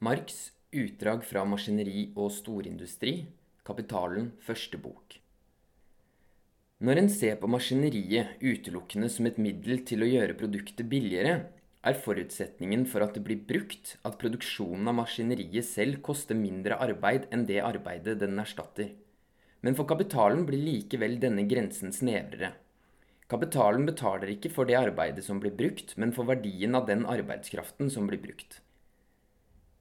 Marx Utdrag fra maskineri og storindustri, Kapitalen første bok. Når en ser på maskineriet utelukkende som et middel til å gjøre produktet billigere, er forutsetningen for at det blir brukt at produksjonen av maskineriet selv koster mindre arbeid enn det arbeidet den erstatter. Men for kapitalen blir likevel denne grensen snevrere. Kapitalen betaler ikke for det arbeidet som blir brukt, men for verdien av den arbeidskraften som blir brukt.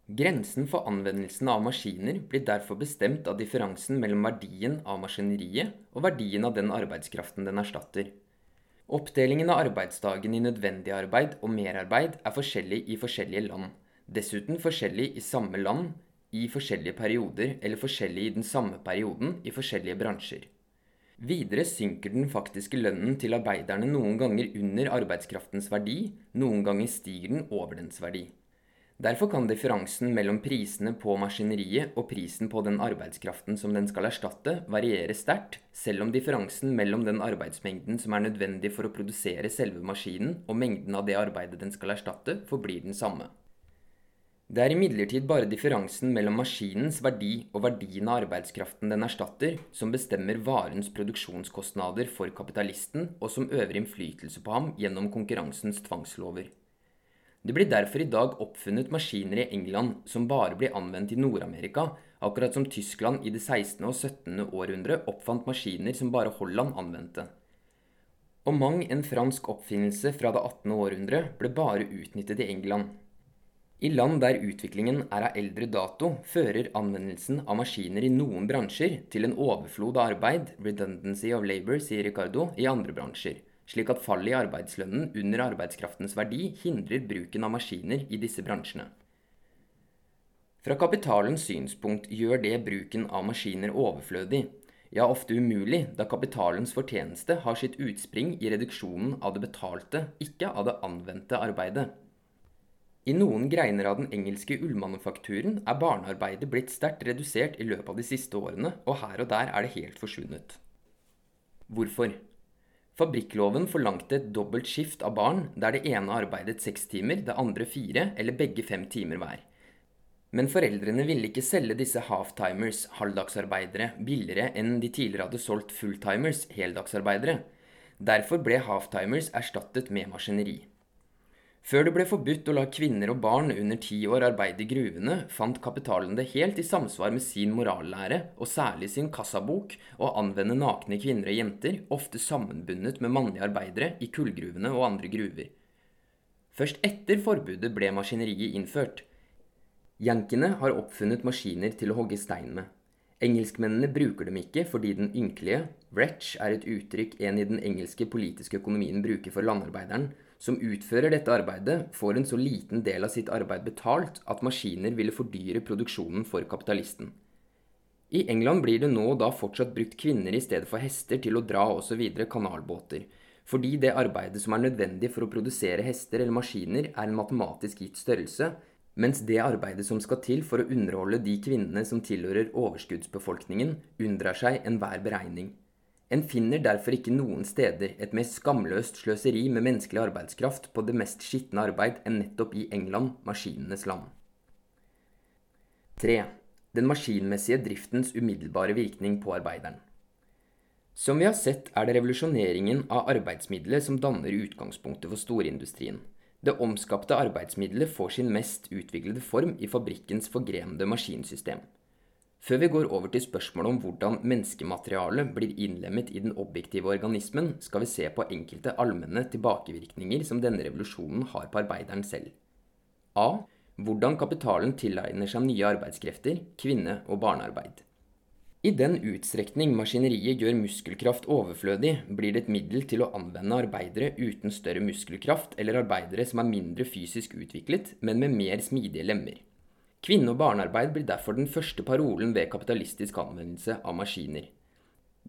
Grensen for anvendelsen av maskiner blir derfor bestemt av differansen mellom verdien av maskineriet og verdien av den arbeidskraften den erstatter. Oppdelingen av arbeidsdagen i nødvendig arbeid og merarbeid er forskjellig i forskjellige land, dessuten forskjellig i samme land i forskjellige perioder eller forskjellig i den samme perioden i forskjellige bransjer. Videre synker den faktiske lønnen til arbeiderne noen ganger under arbeidskraftens verdi, noen ganger stiger den over dens verdi. Derfor kan differansen mellom prisene på maskineriet og prisen på den arbeidskraften som den skal erstatte, variere sterkt, selv om differansen mellom den arbeidsmengden som er nødvendig for å produsere selve maskinen, og mengden av det arbeidet den skal erstatte, forblir den samme. Det er imidlertid bare differansen mellom maskinens verdi og verdien av arbeidskraften den erstatter, som bestemmer varens produksjonskostnader for kapitalisten, og som øver innflytelse på ham gjennom konkurransens tvangslover. Det blir derfor i dag oppfunnet maskiner i England som bare blir anvendt i Nord-Amerika, akkurat som Tyskland i det 16. og 17. århundre oppfant maskiner som bare Holland anvendte. Og mang en fransk oppfinnelse fra det 18. århundre ble bare utnyttet i England. I land der utviklingen er av eldre dato, fører anvendelsen av maskiner i noen bransjer til en overflod av arbeid, redundancy of labor, sier Ricardo, i andre bransjer slik at fallet i arbeidslønnen under arbeidskraftens verdi hindrer bruken av maskiner i disse bransjene. Fra kapitalens synspunkt gjør det bruken av maskiner overflødig, ja ofte umulig, da kapitalens fortjeneste har sitt utspring i reduksjonen av det betalte, ikke av det anvendte arbeidet. I noen greiner av den engelske ullmanufakturen er barnearbeidet blitt sterkt redusert i løpet av de siste årene, og her og der er det helt forsvunnet. Hvorfor? Fabrikkloven forlangte et dobbelt skift av barn, der det ene arbeidet seks timer, det andre fire, eller begge fem timer hver. Men foreldrene ville ikke selge disse halftimers, halvdagsarbeidere, billigere enn de tidligere hadde solgt fulltimers, heldagsarbeidere. Derfor ble halftimers erstattet med maskineri. Før det ble forbudt å la kvinner og barn under ti år arbeide i gruvene, fant kapitalen det helt i samsvar med sin morallære, og særlig sin kassabok, å anvende nakne kvinner og jenter, ofte sammenbundet med mannlige arbeidere, i kullgruvene og andre gruver. Først etter forbudet ble maskineriet innført. Jankene har oppfunnet maskiner til å hogge stein med. Engelskmennene bruker dem ikke fordi den ynkelige, wretch er et uttrykk en i den engelske politiske økonomien bruker for landarbeideren, som utfører dette arbeidet, får en så liten del av sitt arbeid betalt at maskiner ville fordyre produksjonen for kapitalisten. I England blir det nå og da fortsatt brukt kvinner i stedet for hester til å dra osv. kanalbåter, fordi det arbeidet som er nødvendig for å produsere hester eller maskiner, er en matematisk gitt størrelse, mens det arbeidet som skal til for å underholde de kvinnene som tilhører overskuddsbefolkningen, unndrar seg enhver beregning. En finner derfor ikke noen steder et mer skamløst sløseri med menneskelig arbeidskraft på det mest skitne arbeid enn nettopp i England, maskinenes land. 3. Den maskinmessige driftens umiddelbare virkning på arbeideren. Som vi har sett, er det revolusjoneringen av arbeidsmiddelet som danner utgangspunktet for storindustrien. Det omskapte arbeidsmiddelet får sin mest utviklede form i fabrikkens forgrenede maskinsystem. Før vi går over til spørsmålet om hvordan menneskematerialet blir innlemmet i den objektive organismen, skal vi se på enkelte allmenne tilbakevirkninger som denne revolusjonen har på arbeideren selv. A. Hvordan kapitalen tilegner seg nye arbeidskrefter, kvinne- og barnearbeid. I den utstrekning maskineriet gjør muskelkraft overflødig, blir det et middel til å anvende arbeidere uten større muskelkraft, eller arbeidere som er mindre fysisk utviklet, men med mer smidige lemmer. Kvinne- og barnearbeid blir derfor den første parolen ved kapitalistisk anvendelse av maskiner.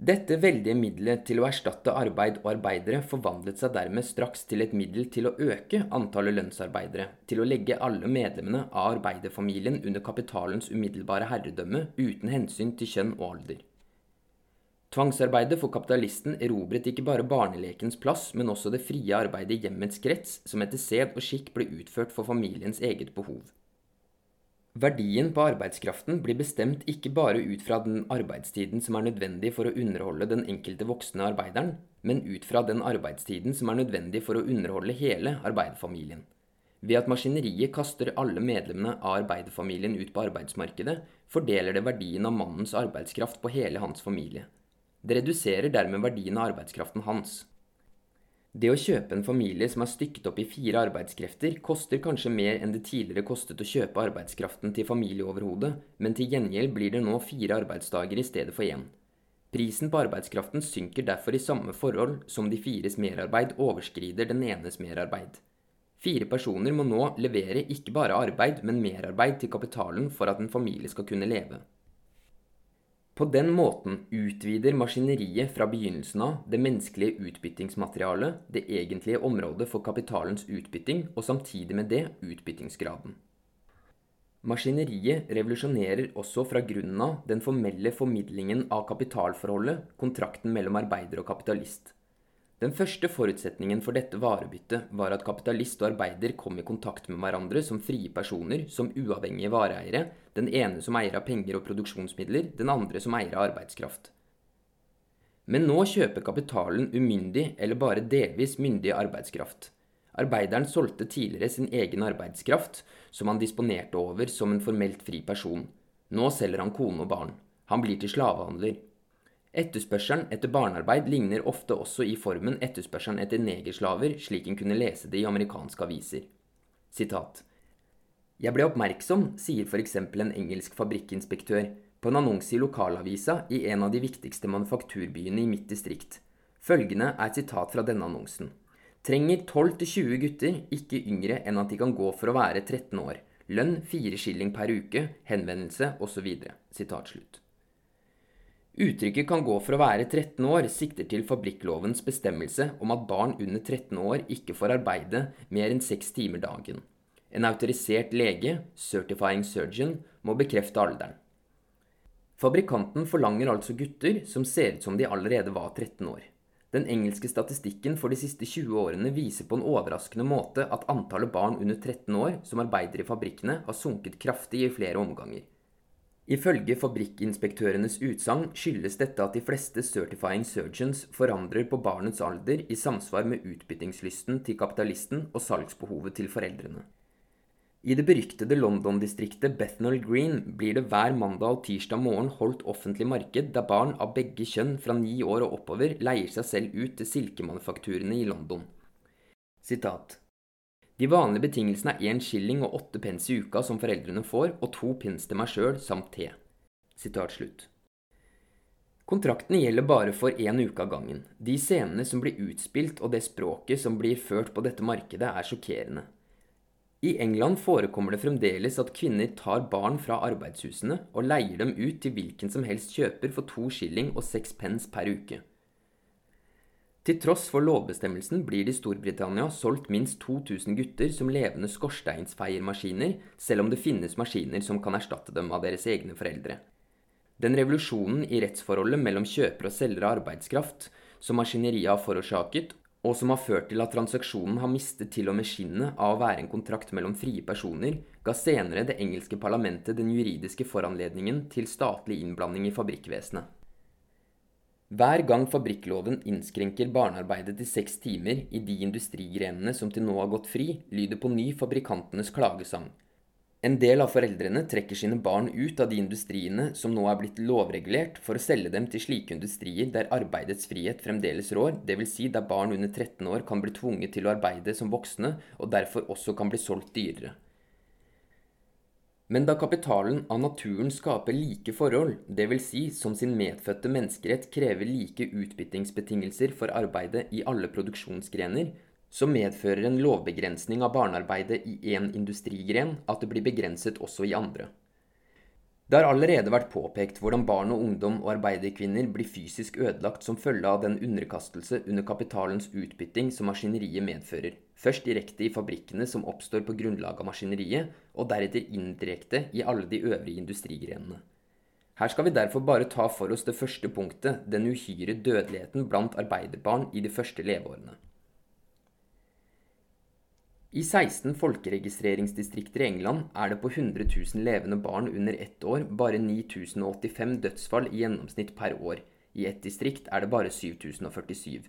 Dette veldige middelet til å erstatte arbeid og arbeidere forvandlet seg dermed straks til et middel til å øke antallet lønnsarbeidere, til å legge alle medlemmene av arbeiderfamilien under kapitalens umiddelbare herredømme uten hensyn til kjønn og alder. Tvangsarbeidet for kapitalisten erobret ikke bare barnelekens plass, men også det frie arbeidet i hjemmets krets, som etter sed og skikk ble utført for familiens eget behov. Verdien på arbeidskraften blir bestemt ikke bare ut fra den arbeidstiden som er nødvendig for å underholde den enkelte voksne arbeideren, men ut fra den arbeidstiden som er nødvendig for å underholde hele arbeiderfamilien. Ved at maskineriet kaster alle medlemmene av arbeiderfamilien ut på arbeidsmarkedet, fordeler det verdien av mannens arbeidskraft på hele hans familie. Det reduserer dermed verdien av arbeidskraften hans. Det å kjøpe en familie som er stykket opp i fire arbeidskrefter, koster kanskje mer enn det tidligere kostet å kjøpe arbeidskraften til familieoverhodet, men til gjengjeld blir det nå fire arbeidsdager i stedet for én. Prisen på arbeidskraften synker derfor i samme forhold som de fires merarbeid overskrider den enes merarbeid. Fire personer må nå levere ikke bare arbeid, men merarbeid til kapitalen for at en familie skal kunne leve. På den måten utvider maskineriet fra begynnelsen av det menneskelige utbyttingsmaterialet, det egentlige området for kapitalens utbytting, og samtidig med det utbyttingsgraden. Maskineriet revolusjonerer også fra grunnen av den formelle formidlingen av kapitalforholdet, kontrakten mellom arbeider og kapitalist. Den første forutsetningen for dette varebyttet var at kapitalist og arbeider kom i kontakt med hverandre som frie personer, som uavhengige vareeiere, den ene som eier av penger og produksjonsmidler, den andre som eier av arbeidskraft. Men nå kjøper kapitalen umyndig eller bare delvis myndig arbeidskraft. Arbeideren solgte tidligere sin egen arbeidskraft, som han disponerte over som en formelt fri person. Nå selger han kone og barn. Han blir til slavehandler. Etterspørselen etter barnearbeid ligner ofte også i formen etterspørselen etter negerslaver, slik en kunne lese det i amerikanske aviser. Sitat. Jeg ble oppmerksom, sier f.eks. en engelsk fabrikkinspektør, på en annonse i lokalavisa i en av de viktigste manufakturbyene i mitt distrikt. Følgende er et sitat fra denne annonsen. Trenger 12-20 gutter, ikke yngre enn at de kan gå for å være 13 år. Lønn 4 skilling per uke, henvendelse osv. Sitat slutt. Uttrykket kan gå for å være 13 år sikter til fabrikklovens bestemmelse om at barn under 13 år ikke får arbeide mer enn seks timer dagen. En autorisert lege, certifying surgeon, må bekrefte alderen. Fabrikanten forlanger altså gutter som ser ut som de allerede var 13 år. Den engelske statistikken for de siste 20 årene viser på en overraskende måte at antallet barn under 13 år som arbeider i fabrikkene, har sunket kraftig i flere omganger. Ifølge fabrikkinspektørenes utsagn skyldes dette at de fleste certifying surgeons forandrer på barnets alder i samsvar med utbyttingslysten til kapitalisten og salgsbehovet til foreldrene. I det beryktede London-distriktet Bethnal Green blir det hver mandag og tirsdag morgen holdt offentlig marked der barn av begge kjønn fra ni år og oppover leier seg selv ut til silkemanufakturene i London. Sitat. De vanlige betingelsene er én skilling og åtte pence i uka som foreldrene får, og to pence til meg sjøl samt te. Sitat slutt. Kontraktene gjelder bare for én uke av gangen. De scenene som blir utspilt og det språket som blir ført på dette markedet, er sjokkerende. I England forekommer det fremdeles at kvinner tar barn fra arbeidshusene og leier dem ut til hvilken som helst kjøper for to skilling og seks pence per uke. Til tross for lovbestemmelsen blir det i Storbritannia solgt minst 2000 gutter som levende skorsteinsfeiermaskiner, selv om det finnes maskiner som kan erstatte dem av deres egne foreldre. Den revolusjonen i rettsforholdet mellom kjøper og selger av arbeidskraft som maskineriet har forårsaket, og som har ført til at transaksjonen har mistet til og med skinnet av å være en kontrakt mellom frie personer, ga senere det engelske parlamentet den juridiske foranledningen til statlig innblanding i fabrikkvesenet. Hver gang fabrikkloven innskrenker barnearbeidet til seks timer i de industrigrenene som til nå har gått fri, lyder på ny fabrikantenes klagesang. En del av foreldrene trekker sine barn ut av de industriene som nå er blitt lovregulert, for å selge dem til slike industrier der arbeidets frihet fremdeles rår, dvs. Si der barn under 13 år kan bli tvunget til å arbeide som voksne, og derfor også kan bli solgt dyrere. Men da kapitalen av naturen skaper like forhold, dvs. Si som sin medfødte menneskerett krever like utbyttingsbetingelser for arbeidet i alle produksjonsgrener, så medfører en lovbegrensning av barnearbeidet i én industrigren at det blir begrenset også i andre. Det har allerede vært påpekt hvordan barn og ungdom og arbeiderkvinner blir fysisk ødelagt som følge av den underkastelse under kapitalens utbytting som maskineriet medfører, først direkte i fabrikkene som oppstår på grunnlag av maskineriet, og deretter indirekte i alle de øvrige industrigrenene. Her skal vi derfor bare ta for oss det første punktet, den uhyre dødeligheten blant arbeiderbarn i de første leveårene. I 16 folkeregistreringsdistrikter i England er det på 100 000 levende barn under ett år bare 9085 dødsfall i gjennomsnitt per år. I ett distrikt er det bare 7047.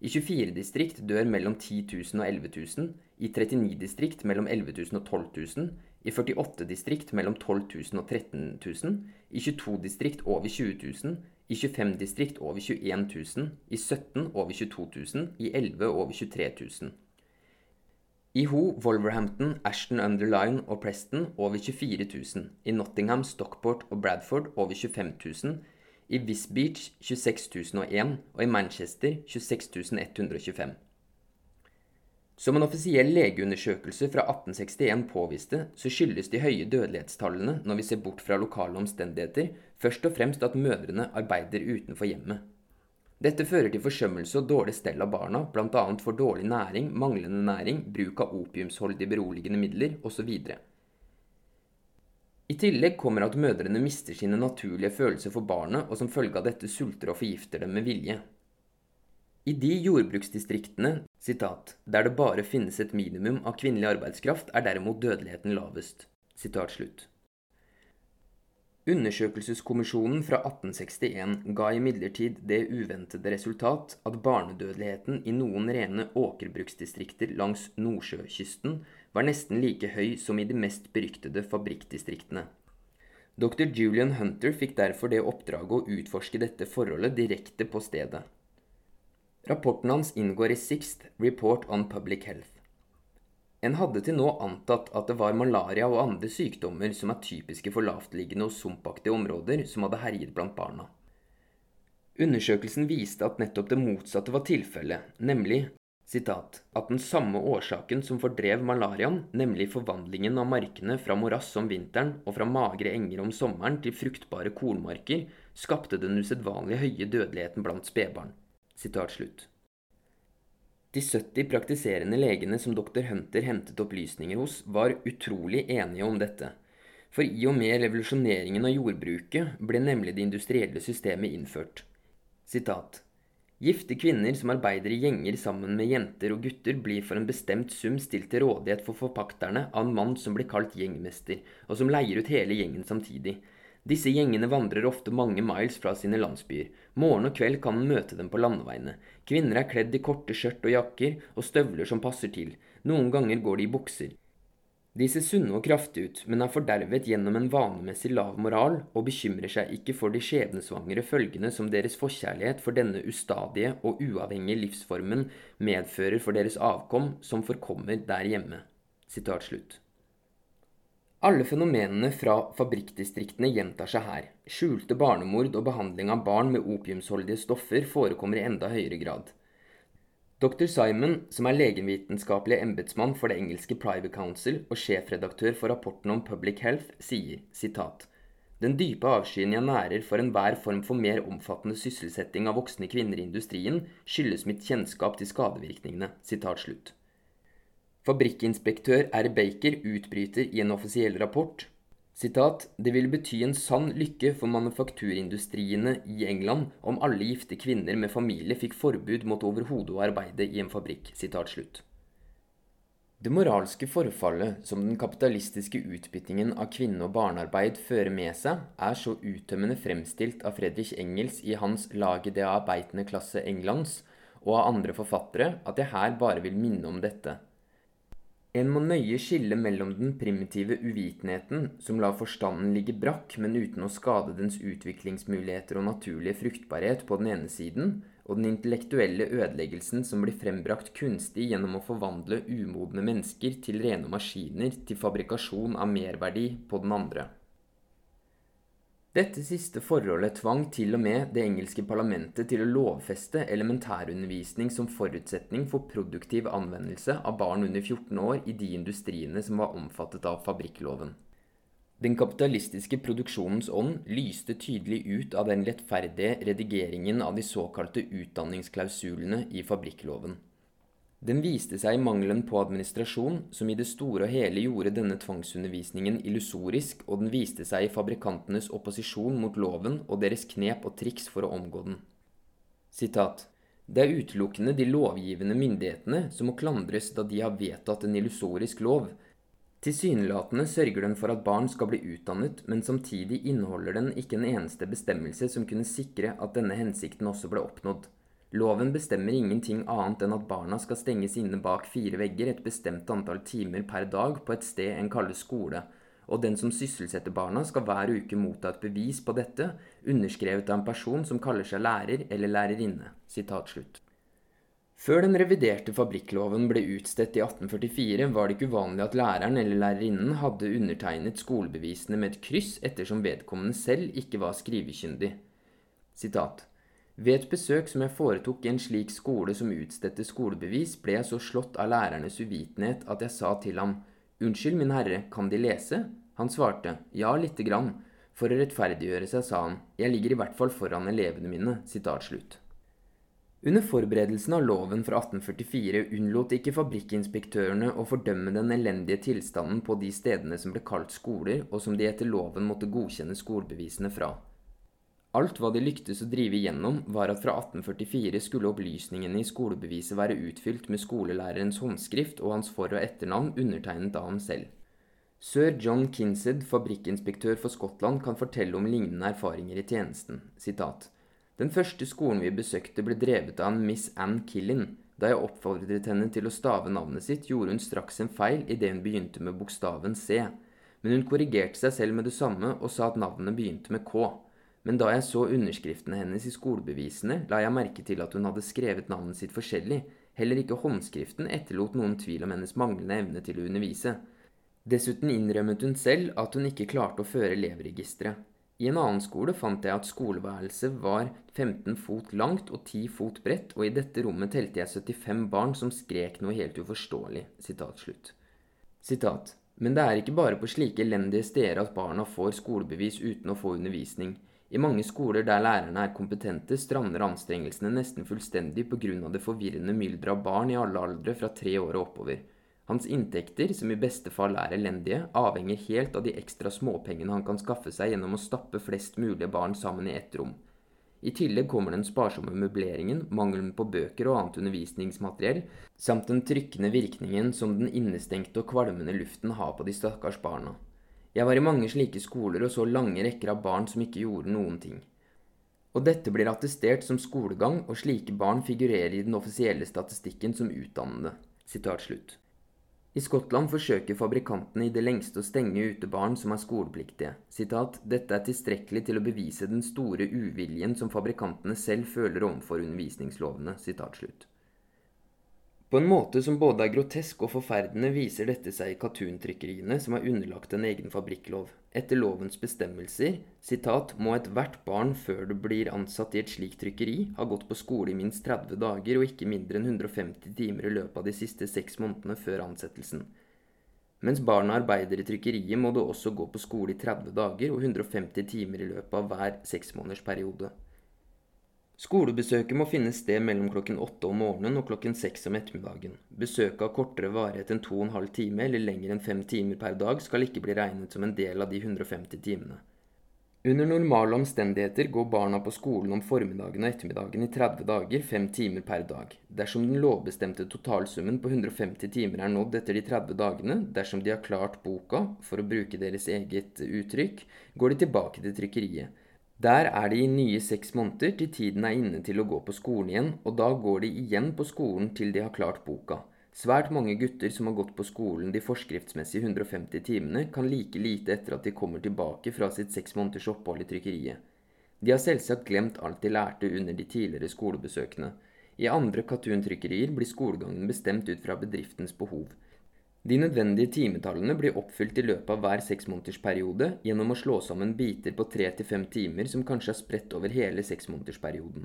I 24 distrikt dør mellom 10 000 og 11 000. I 39 distrikt mellom 11 000 og 12 000. I 48 distrikt mellom 12 000 og 13 000. I 22 distrikt over 20 000. I 25 distrikt over 21 000. I 17 over 22 000. I 11 over 23 000. I Ho, Wolverhampton, Ashton Underline og Preston over 24 000. I Nottingham, Stockport og Bradford over 25 000. I Wisbeach 26001 og i Manchester 26125. Som en offisiell legeundersøkelse fra 1861 påviste, så skyldes de høye dødelighetstallene når vi ser bort fra lokale omstendigheter, først og fremst at mødrene arbeider utenfor hjemmet. Dette fører til forsømmelse og dårlig stell av barna, bl.a. for dårlig næring, manglende næring, bruk av opiumsholdige beroligende midler osv. I tillegg kommer at mødrene mister sine naturlige følelser for barnet, og som følge av dette sulter og forgifter dem med vilje. I de jordbruksdistriktene citat, der det bare finnes et minimum av kvinnelig arbeidskraft, er derimot dødeligheten lavest. Citat slutt. Undersøkelseskommisjonen fra 1861 ga imidlertid det uventede resultat at barnedødeligheten i noen rene åkerbruksdistrikter langs Nordsjøkysten var nesten like høy som i de mest beryktede fabrikkdistriktene. Dr. Julian Hunter fikk derfor det oppdraget å utforske dette forholdet direkte på stedet. Rapporten hans inngår i Sixth Report on Public Health. En hadde til nå antatt at det var malaria og andre sykdommer som er typiske for lavtliggende og sumpaktige områder som hadde herjet blant barna. Undersøkelsen viste at nettopp det motsatte var tilfellet, nemlig citat, at den samme årsaken som fordrev malariaen, nemlig forvandlingen av markene fra morass om vinteren og fra magre enger om sommeren til fruktbare kornmarker, skapte den usedvanlig høye dødeligheten blant spedbarn. Sitat slutt. De 70 praktiserende legene som dr. Hunter hentet opplysninger hos, var utrolig enige om dette. For i og med revolusjoneringen av jordbruket ble nemlig det industrielle systemet innført. Sitat. Gifte kvinner som arbeider i gjenger sammen med jenter og gutter, blir for en bestemt sum stilt til rådighet for forpakterne av en mann som blir kalt gjengmester, og som leier ut hele gjengen samtidig. Disse gjengene vandrer ofte mange miles fra sine landsbyer. Morgen og kveld kan en møte dem på landeveiene. Kvinner er kledd i korte skjørt og jakker og støvler som passer til. Noen ganger går de i bukser. De ser sunne og kraftige ut, men er fordervet gjennom en vanemessig lav moral og bekymrer seg ikke for de skjebnesvangre følgene som deres forkjærlighet for denne ustadige og uavhengige livsformen medfører for deres avkom som forkommer der hjemme. Sitat slutt. Alle fenomenene fra fabrikkdistriktene gjentar seg her. Skjulte barnemord og behandling av barn med opiumsholdige stoffer forekommer i enda høyere grad. Dr. Simon, som er legemvitenskapelig embetsmann for det engelske Private Council og sjefredaktør for rapporten om Public Health, sier sitat, den dype avskyen jeg nærer for enhver form for mer omfattende sysselsetting av voksne kvinner i industrien, skyldes mitt kjennskap til skadevirkningene. Sitat slutt. Fabrikkinspektør R. Baker utbryter i en offisiell rapport Sitat, det ville bety en sann lykke for manufakturindustriene i England om alle gifte kvinner med familie fikk forbud mot overhodet å arbeide i en fabrikk. Sitat slutt. Det moralske forfallet som den kapitalistiske utbyttingen av kvinne- og barnearbeid fører med seg, er så uttømmende fremstilt av Fredrich Engels i hans Lage det arbeidende klasse Englands og av andre forfattere at jeg her bare vil minne om dette. En må nøye skille mellom den primitive uvitenheten, som lar forstanden ligge brakk, men uten å skade dens utviklingsmuligheter og naturlige fruktbarhet på den ene siden, og den intellektuelle ødeleggelsen som blir frembrakt kunstig gjennom å forvandle umodne mennesker til rene maskiner til fabrikasjon av merverdi på den andre. Dette siste forholdet tvang til og med det engelske parlamentet til å lovfeste elementærundervisning som forutsetning for produktiv anvendelse av barn under 14 år i de industriene som var omfattet av fabrikkloven. Den kapitalistiske produksjonens ånd lyste tydelig ut av den lettferdige redigeringen av de såkalte utdanningsklausulene i fabrikkloven. Den viste seg i mangelen på administrasjon, som i det store og hele gjorde denne tvangsundervisningen illusorisk, og den viste seg i fabrikantenes opposisjon mot loven og deres knep og triks for å omgå den. Sitat. Det er utelukkende de lovgivende myndighetene som må klandres da de har vedtatt en illusorisk lov. Tilsynelatende sørger den for at barn skal bli utdannet, men samtidig inneholder den ikke en eneste bestemmelse som kunne sikre at denne hensikten også ble oppnådd. Loven bestemmer ingenting annet enn at barna skal stenges inne bak fire vegger et bestemt antall timer per dag på et sted en kaller skole, og den som sysselsetter barna skal hver uke motta et bevis på dette, underskrevet av en person som kaller seg lærer eller lærerinne. Før den reviderte fabrikkloven ble utstedt i 1844, var det ikke uvanlig at læreren eller lærerinnen hadde undertegnet skolebevisene med et kryss ettersom vedkommende selv ikke var skrivekyndig. Sitat. Ved et besøk som jeg foretok i en slik skole som utstedte skolebevis, ble jeg så slått av lærernes uvitenhet at jeg sa til ham, Unnskyld, min herre, kan De lese? Han svarte, Ja, lite grann. For å rettferdiggjøre seg sa han, Jeg ligger i hvert fall foran elevene mine. Slutt. Under forberedelsen av loven fra 1844 unnlot ikke fabrikkinspektørene å fordømme den elendige tilstanden på de stedene som ble kalt skoler, og som de etter loven måtte godkjenne skolebevisene fra. Alt hva de lyktes å drive igjennom, var at fra 1844 skulle opplysningene i skolebeviset være utfylt med skolelærerens håndskrift og hans for- og etternavn undertegnet av ham selv. Sir John Kinsed, fabrikkinspektør for Skottland, kan fortelle om lignende erfaringer i tjenesten. Sitat. Den første skolen vi besøkte ble drevet av en Miss Ann Killin. Da jeg oppfordret henne til å stave navnet sitt, gjorde hun straks en feil idet hun begynte med bokstaven C. Men hun korrigerte seg selv med det samme og sa at navnet begynte med K. Men da jeg så underskriftene hennes i skolebevisene, la jeg merke til at hun hadde skrevet navnet sitt forskjellig. Heller ikke håndskriften etterlot noen tvil om hennes manglende evne til å undervise. Dessuten innrømmet hun selv at hun ikke klarte å føre elevregisteret. I en annen skole fant jeg at skoleværelset var 15 fot langt og 10 fot bredt, og i dette rommet telte jeg 75 barn som skrek noe helt uforståelig. Sitat slutt. Sitat. Men det er ikke bare på slike elendige steder at barna får skolebevis uten å få undervisning. I mange skoler der lærerne er kompetente, strander anstrengelsene nesten fullstendig pga. det forvirrende mylderet av barn i alle aldre fra tre år og oppover. Hans inntekter, som i beste fall er elendige, avhenger helt av de ekstra småpengene han kan skaffe seg gjennom å stappe flest mulig barn sammen i ett rom. I tillegg kommer den sparsomme møbleringen, mangelen på bøker og annet undervisningsmateriell, samt den trykkende virkningen som den innestengte og kvalmende luften har på de stakkars barna. Jeg var i mange slike skoler og så lange rekker av barn som ikke gjorde noen ting. Og dette blir attestert som skolegang, og slike barn figurerer i den offisielle statistikken som utdannede. I Skottland forsøker fabrikantene i det lengste å stenge ute barn som er skolepliktige. Sitat, Dette er tilstrekkelig til å bevise den store uviljen som fabrikantene selv føler overfor undervisningslovene. Sitat slutt. På en måte som både er grotesk og forferdende, viser dette seg i katuntrykkeriene som er underlagt en egen fabrikklov. Etter lovens bestemmelser sitat, må ethvert barn før du blir ansatt i et slikt trykkeri, ha gått på skole i minst 30 dager og ikke mindre enn 150 timer i løpet av de siste seks månedene før ansettelsen. Mens barna arbeider i trykkeriet, må du også gå på skole i 30 dager og 150 timer i løpet av hver seksmånedersperiode. Skolebesøket må finne sted mellom klokken åtte om morgenen og klokken seks om ettermiddagen. Besøket av kortere varighet enn to og en halv time eller lenger enn fem timer per dag skal ikke bli regnet som en del av de 150 timene. Under normale omstendigheter går barna på skolen om formiddagen og ettermiddagen i 30 dager, fem timer per dag. Dersom den lovbestemte totalsummen på 150 timer er nådd etter de 30 dagene, dersom de har klart boka, for å bruke deres eget uttrykk, går de tilbake til trykkeriet. Der er de i nye seks måneder til tiden er inne til å gå på skolen igjen, og da går de igjen på skolen til de har klart boka. Svært mange gutter som har gått på skolen de forskriftsmessige 150 timene, kan like lite etter at de kommer tilbake fra sitt seks måneders opphold i trykkeriet. De har selvsagt glemt alt de lærte under de tidligere skolebesøkene. I andre Katun-trykkerier blir skolegangen bestemt ut fra bedriftens behov. De nødvendige timetallene blir oppfylt i løpet av hver seksmånedersperiode gjennom å slå sammen biter på tre til fem timer som kanskje er spredt over hele seksmånedersperioden.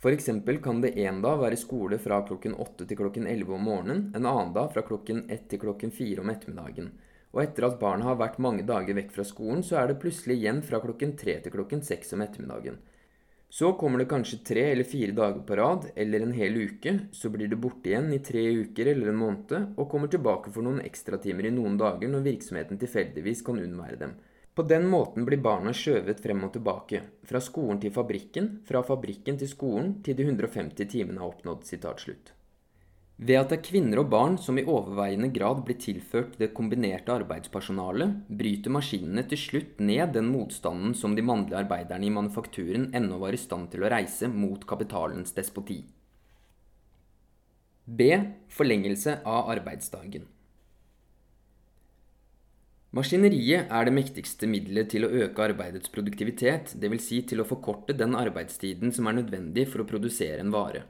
F.eks. kan det en dag være skole fra klokken åtte til klokken elleve om morgenen, en annen dag fra klokken ett til klokken fire om ettermiddagen. Og etter at barna har vært mange dager vekk fra skolen, så er det plutselig igjen fra klokken tre til klokken seks om ettermiddagen. Så kommer det kanskje tre eller fire dager på rad, eller en hel uke, så blir det borte igjen i tre uker eller en måned, og kommer tilbake for noen ekstratimer i noen dager når virksomheten tilfeldigvis kan unnvære dem. På den måten blir barna skjøvet frem og tilbake, fra skolen til fabrikken, fra fabrikken til skolen, til de 150 timene er oppnådd. Ved at det er kvinner og barn som i overveiende grad blir tilført det kombinerte arbeidspersonalet, bryter maskinene til slutt ned den motstanden som de mannlige arbeiderne i manufakturen ennå var i stand til å reise mot kapitalens despoti. B. Forlengelse av arbeidsdagen. Maskineriet er det mektigste middelet til å øke arbeidets produktivitet, dvs. Si til å forkorte den arbeidstiden som er nødvendig for å produsere en vare.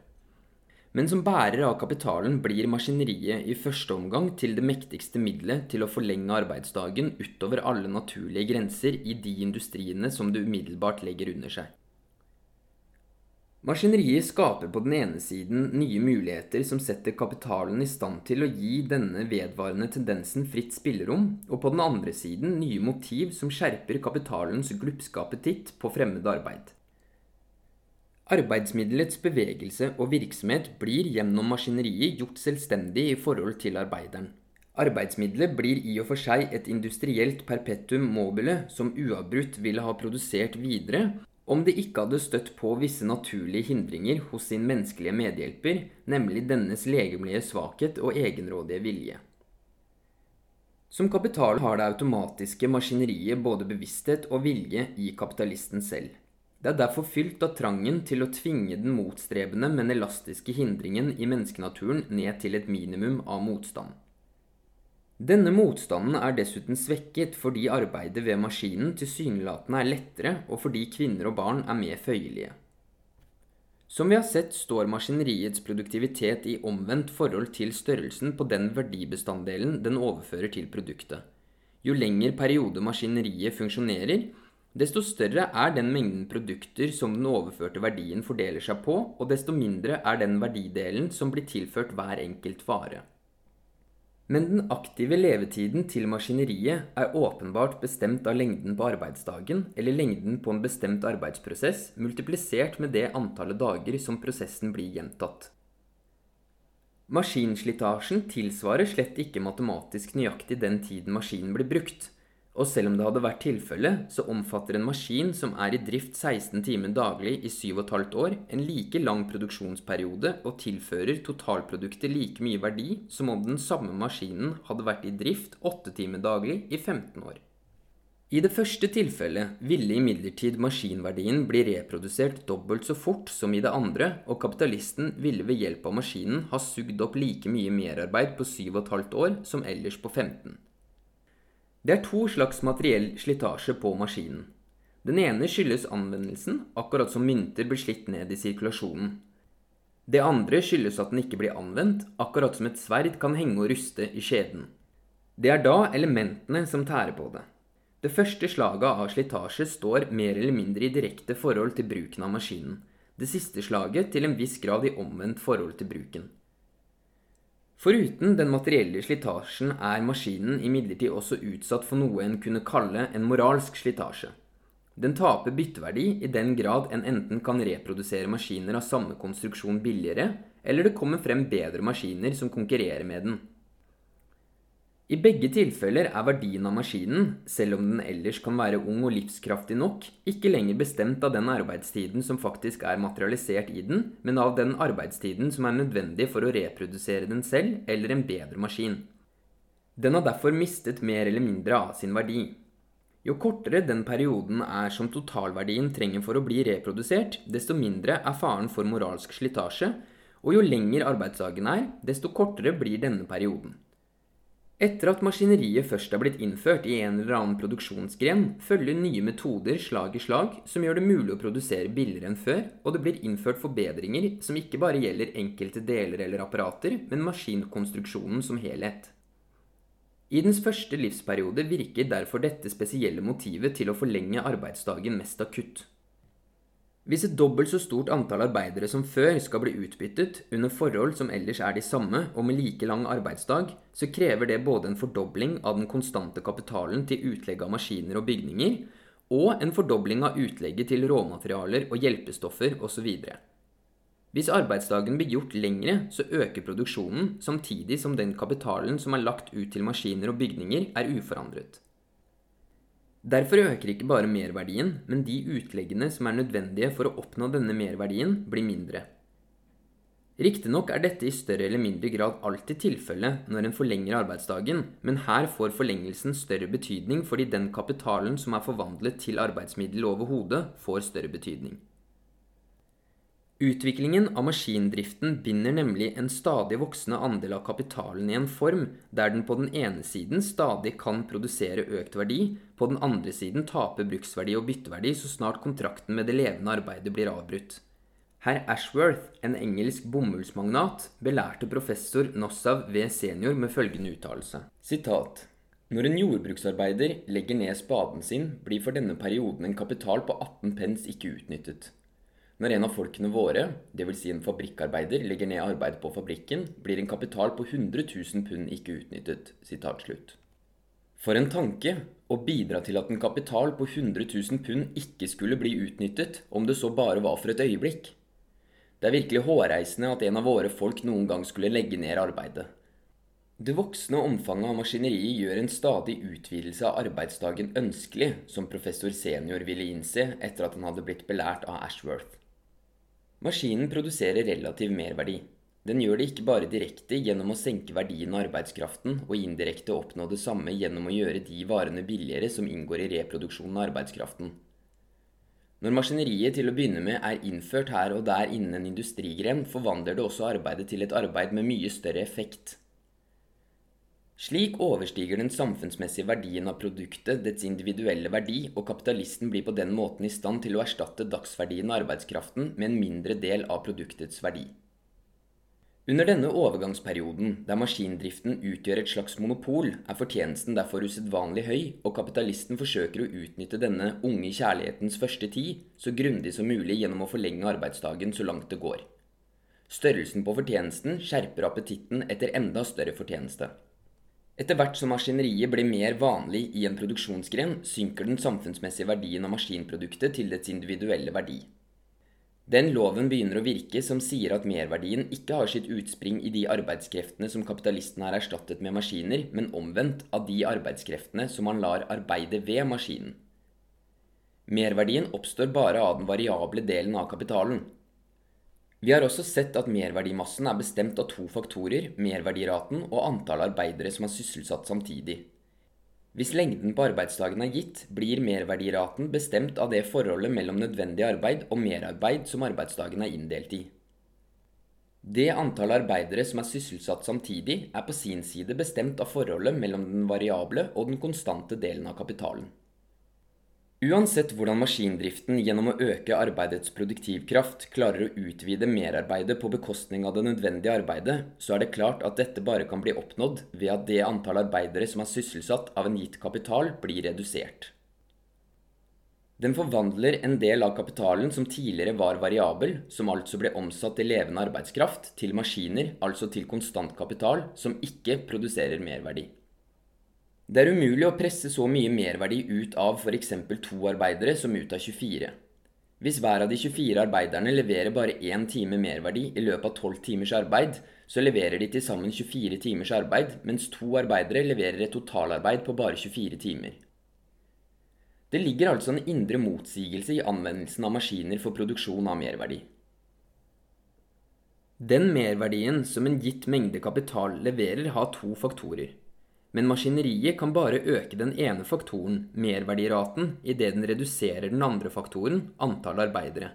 Men som bærer av kapitalen blir maskineriet i første omgang til det mektigste middelet til å forlenge arbeidsdagen utover alle naturlige grenser i de industriene som det umiddelbart legger under seg. Maskineriet skaper på den ene siden nye muligheter som setter kapitalen i stand til å gi denne vedvarende tendensen fritt spillerom, og på den andre siden nye motiv som skjerper kapitalens glupske appetitt på fremmed arbeid. Arbeidsmiddelets bevegelse og virksomhet blir gjennom maskineriet gjort selvstendig i forhold til arbeideren. Arbeidsmiddelet blir i og for seg et industrielt perpetuum mobile som uavbrutt ville ha produsert videre om det ikke hadde støtt på visse naturlige hindringer hos sin menneskelige medhjelper, nemlig dennes legemlige svakhet og egenrådige vilje. Som kapital har det automatiske maskineriet både bevissthet og vilje i kapitalisten selv. Det er derfor fylt av trangen til å tvinge den motstrebende, men elastiske hindringen i menneskenaturen ned til et minimum av motstand. Denne motstanden er dessuten svekket fordi arbeidet ved maskinen tilsynelatende er lettere, og fordi kvinner og barn er mer føyelige. Som vi har sett, står maskineriets produktivitet i omvendt forhold til størrelsen på den verdibestanddelen den overfører til produktet. Jo lengre periode maskineriet funksjonerer, Desto større er den mengden produkter som den overførte verdien fordeler seg på, og desto mindre er den verdidelen som blir tilført hver enkelt vare. Men den aktive levetiden til maskineriet er åpenbart bestemt av lengden på arbeidsdagen, eller lengden på en bestemt arbeidsprosess, multiplisert med det antallet dager som prosessen blir gjentatt. Maskinslitasjen tilsvarer slett ikke matematisk nøyaktig den tiden maskinen blir brukt, og selv om det hadde vært tilfellet, så omfatter en maskin som er i drift 16 timer daglig i 7,5 år, en like lang produksjonsperiode og tilfører totalproduktet like mye verdi som om den samme maskinen hadde vært i drift 8 timer daglig i 15 år. I det første tilfellet ville imidlertid maskinverdien bli reprodusert dobbelt så fort som i det andre, og kapitalisten ville ved hjelp av maskinen ha sugd opp like mye merarbeid på 7,5 år som ellers på 15. Det er to slags materiell slitasje på maskinen. Den ene skyldes anvendelsen, akkurat som mynter blir slitt ned i sirkulasjonen. Det andre skyldes at den ikke blir anvendt, akkurat som et sverd kan henge og ruste i skjeden. Det er da elementene som tærer på det. Det første slaget av slitasje står mer eller mindre i direkte forhold til bruken av maskinen. Det siste slaget til en viss grad i omvendt forhold til bruken. Foruten den materielle slitasjen er maskinen imidlertid også utsatt for noe en kunne kalle en moralsk slitasje. Den taper bytteverdi i den grad en enten kan reprodusere maskiner av samme konstruksjon billigere, eller det kommer frem bedre maskiner som konkurrerer med den. I begge tilfeller er verdien av maskinen, selv om den ellers kan være ung og livskraftig nok, ikke lenger bestemt av den arbeidstiden som faktisk er materialisert i den, men av den arbeidstiden som er nødvendig for å reprodusere den selv eller en bedre maskin. Den har derfor mistet mer eller mindre av sin verdi. Jo kortere den perioden er som totalverdien trenger for å bli reprodusert, desto mindre er faren for moralsk slitasje, og jo lenger arbeidsdagen er, desto kortere blir denne perioden. Etter at maskineriet først er blitt innført i en eller annen produksjonsgren, følger nye metoder slag i slag som gjør det mulig å produsere billigere enn før, og det blir innført forbedringer som ikke bare gjelder enkelte deler eller apparater, men maskinkonstruksjonen som helhet. I dens første livsperiode virker derfor dette spesielle motivet til å forlenge arbeidsdagen mest akutt. Hvis et dobbelt så stort antall arbeidere som før skal bli utbyttet under forhold som ellers er de samme og med like lang arbeidsdag, så krever det både en fordobling av den konstante kapitalen til utlegg av maskiner og bygninger, og en fordobling av utlegget til råmaterialer og hjelpestoffer osv. Hvis arbeidsdagen blir gjort lengre, så øker produksjonen, samtidig som den kapitalen som er lagt ut til maskiner og bygninger, er uforandret. Derfor øker ikke bare merverdien, men de utleggene som er nødvendige for å oppnå denne merverdien, blir mindre. Riktignok er dette i større eller mindre grad alltid tilfellet når en forlenger arbeidsdagen, men her får forlengelsen større betydning fordi den kapitalen som er forvandlet til arbeidsmiddel over hodet, får større betydning. Utviklingen av maskindriften binder nemlig en stadig voksende andel av kapitalen i en form der den på den ene siden stadig kan produsere økt verdi, på den andre siden tape bruksverdi og bytteverdi så snart kontrakten med det levende arbeidet blir avbrutt. Herr Ashworth, en engelsk bomullsmagnat, belærte professor Nossav V. senior med følgende uttalelse. Sitat. Når en jordbruksarbeider legger ned spaden sin, blir for denne perioden en kapital på 18 pence ikke utnyttet. Når en av folkene våre, dvs. Si en fabrikkarbeider, legger ned arbeid på fabrikken, blir en kapital på 100 000 pund ikke utnyttet. For en tanke å bidra til at en kapital på 100 000 pund ikke skulle bli utnyttet, om det så bare var for et øyeblikk. Det er virkelig hårreisende at en av våre folk noen gang skulle legge ned arbeidet. Det voksende omfanget av maskineriet gjør en stadig utvidelse av arbeidsdagen ønskelig, som professor senior ville innse etter at han hadde blitt belært av Ashworth. Maskinen produserer relativ merverdi. Den gjør det ikke bare direkte gjennom å senke verdien av arbeidskraften, og indirekte oppnå det samme gjennom å gjøre de varene billigere som inngår i reproduksjonen av arbeidskraften. Når maskineriet til å begynne med er innført her og der innen en industrigren, forvandler det også arbeidet til et arbeid med mye større effekt. Slik overstiger den samfunnsmessige verdien av produktet dets individuelle verdi, og kapitalisten blir på den måten i stand til å erstatte dagsverdien av arbeidskraften med en mindre del av produktets verdi. Under denne overgangsperioden, der maskindriften utgjør et slags monopol, er fortjenesten derfor usedvanlig høy, og kapitalisten forsøker å utnytte denne unge kjærlighetens første tid så grundig som mulig gjennom å forlenge arbeidsdagen så langt det går. Størrelsen på fortjenesten skjerper appetitten etter enda større fortjeneste. Etter hvert som maskineriet blir mer vanlig i en produksjonsgren, synker den samfunnsmessige verdien av maskinproduktet til dets individuelle verdi. Den loven begynner å virke som sier at merverdien ikke har sitt utspring i de arbeidskreftene som kapitalisten har erstattet med maskiner, men omvendt av de arbeidskreftene som han lar arbeide ved maskinen. Merverdien oppstår bare av den variable delen av kapitalen, vi har også sett at merverdimassen er bestemt av to faktorer, merverdiraten og antall arbeidere som er sysselsatt samtidig. Hvis lengden på arbeidsdagen er gitt, blir merverdiraten bestemt av det forholdet mellom nødvendig arbeid og merarbeid som arbeidsdagen er inndelt i. Det antall arbeidere som er sysselsatt samtidig, er på sin side bestemt av forholdet mellom den variable og den konstante delen av kapitalen. Uansett hvordan maskindriften gjennom å øke arbeidets produktivkraft klarer å utvide merarbeidet på bekostning av det nødvendige arbeidet, så er det klart at dette bare kan bli oppnådd ved at det antall arbeidere som er sysselsatt av en gitt kapital, blir redusert. Den forvandler en del av kapitalen som tidligere var variabel, som altså ble omsatt til levende arbeidskraft, til maskiner, altså til konstant kapital, som ikke produserer merverdi. Det er umulig å presse så mye merverdi ut av f.eks. to arbeidere som ut av 24. Hvis hver av de 24 arbeiderne leverer bare én time merverdi i løpet av 12 timers arbeid, så leverer de til sammen 24 timers arbeid, mens to arbeidere leverer et totalarbeid på bare 24 timer. Det ligger altså en indre motsigelse i anvendelsen av maskiner for produksjon av merverdi. Den merverdien som en gitt mengde kapital leverer, har to faktorer. Men maskineriet kan bare øke den ene faktoren, merverdiraten, idet den reduserer den andre faktoren, antall arbeidere.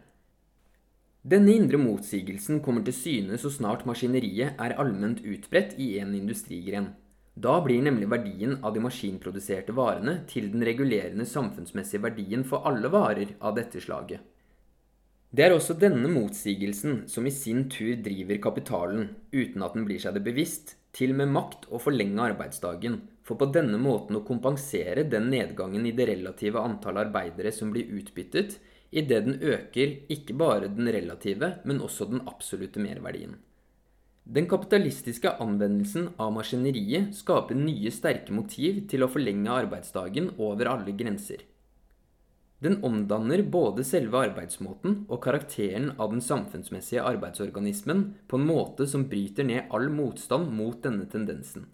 Denne indre motsigelsen kommer til syne så snart maskineriet er allment utbredt i en industrigren. Da blir nemlig verdien av de maskinproduserte varene til den regulerende samfunnsmessige verdien for alle varer av dette slaget. Det er også denne motsigelsen som i sin tur driver kapitalen, uten at den blir seg det bevisst, til med makt å forlenge arbeidsdagen, for på denne måten å kompensere den nedgangen i det relative antallet arbeidere som blir utbyttet, idet den øker ikke bare den relative, men også den absolutte merverdien. Den kapitalistiske anvendelsen av maskineriet skaper nye sterke motiv til å forlenge arbeidsdagen over alle grenser. Den omdanner både selve arbeidsmåten og karakteren av den samfunnsmessige arbeidsorganismen på en måte som bryter ned all motstand mot denne tendensen.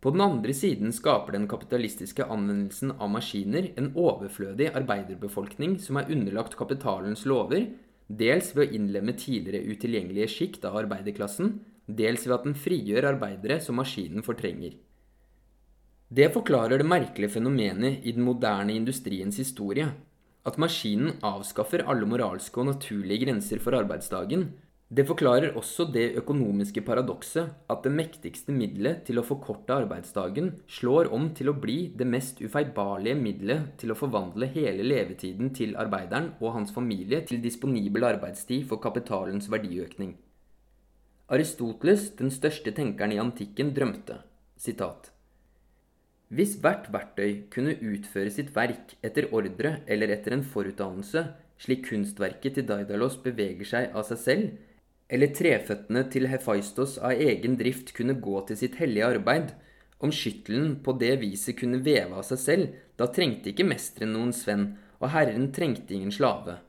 På den andre siden skaper den kapitalistiske anvendelsen av maskiner en overflødig arbeiderbefolkning som er underlagt kapitalens lover, dels ved å innlemme tidligere utilgjengelige sjikt av arbeiderklassen, dels ved at den frigjør arbeidere som maskinen fortrenger. Det forklarer det merkelige fenomenet i den moderne industriens historie, at maskinen avskaffer alle moralske og naturlige grenser for arbeidsdagen. Det forklarer også det økonomiske paradokset at det mektigste middelet til å forkorte arbeidsdagen slår om til å bli det mest ufeilbarlige middelet til å forvandle hele levetiden til arbeideren og hans familie til disponibel arbeidstid for kapitalens verdiøkning. Aristoteles, den største tenkeren i antikken, drømte sitat, hvis hvert verktøy kunne utføre sitt verk etter ordre eller etter en forutdannelse, slik kunstverket til Daidalos beveger seg av seg selv, eller treføttene til Hefaistos av egen drift kunne gå til sitt hellige arbeid, om skyttelen på det viset kunne veve av seg selv, da trengte ikke mesteren noen svenn, og herren trengte ingen slave.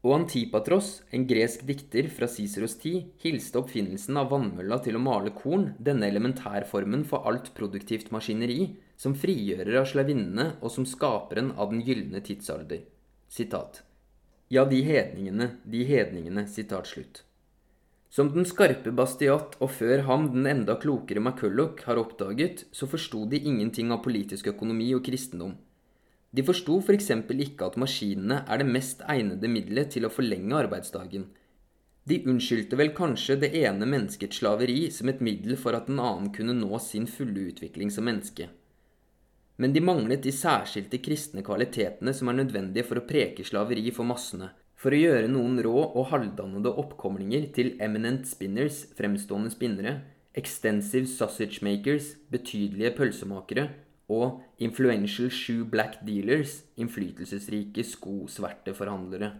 Og Antipatros, en gresk dikter fra Ciceros tid, hilste oppfinnelsen av vannmølla til å male korn, denne elementærformen for alt produktivt maskineri, som frigjører av slavinnene og som skaperen av den gylne tidsalder. Sitat. Ja, de hedningene, de hedningene. Sitat slutt. Som den skarpe Bastiat og før ham den enda klokere McCulloch har oppdaget, så forsto de ingenting av politisk økonomi og kristendom. De forsto f.eks. For ikke at maskinene er det mest egnede middelet til å forlenge arbeidsdagen. De unnskyldte vel kanskje det ene menneskets slaveri som et middel for at den annen kunne nå sin fulle utvikling som menneske. Men de manglet de særskilte kristne kvalitetene som er nødvendige for å preke slaveri for massene, for å gjøre noen rå og halvdannede oppkomlinger til eminent spinners, fremstående spinnere, extensive sausage makers, betydelige pølsemakere, og influential shoe black dealers, innflytelsesrike skosverteforhandlere.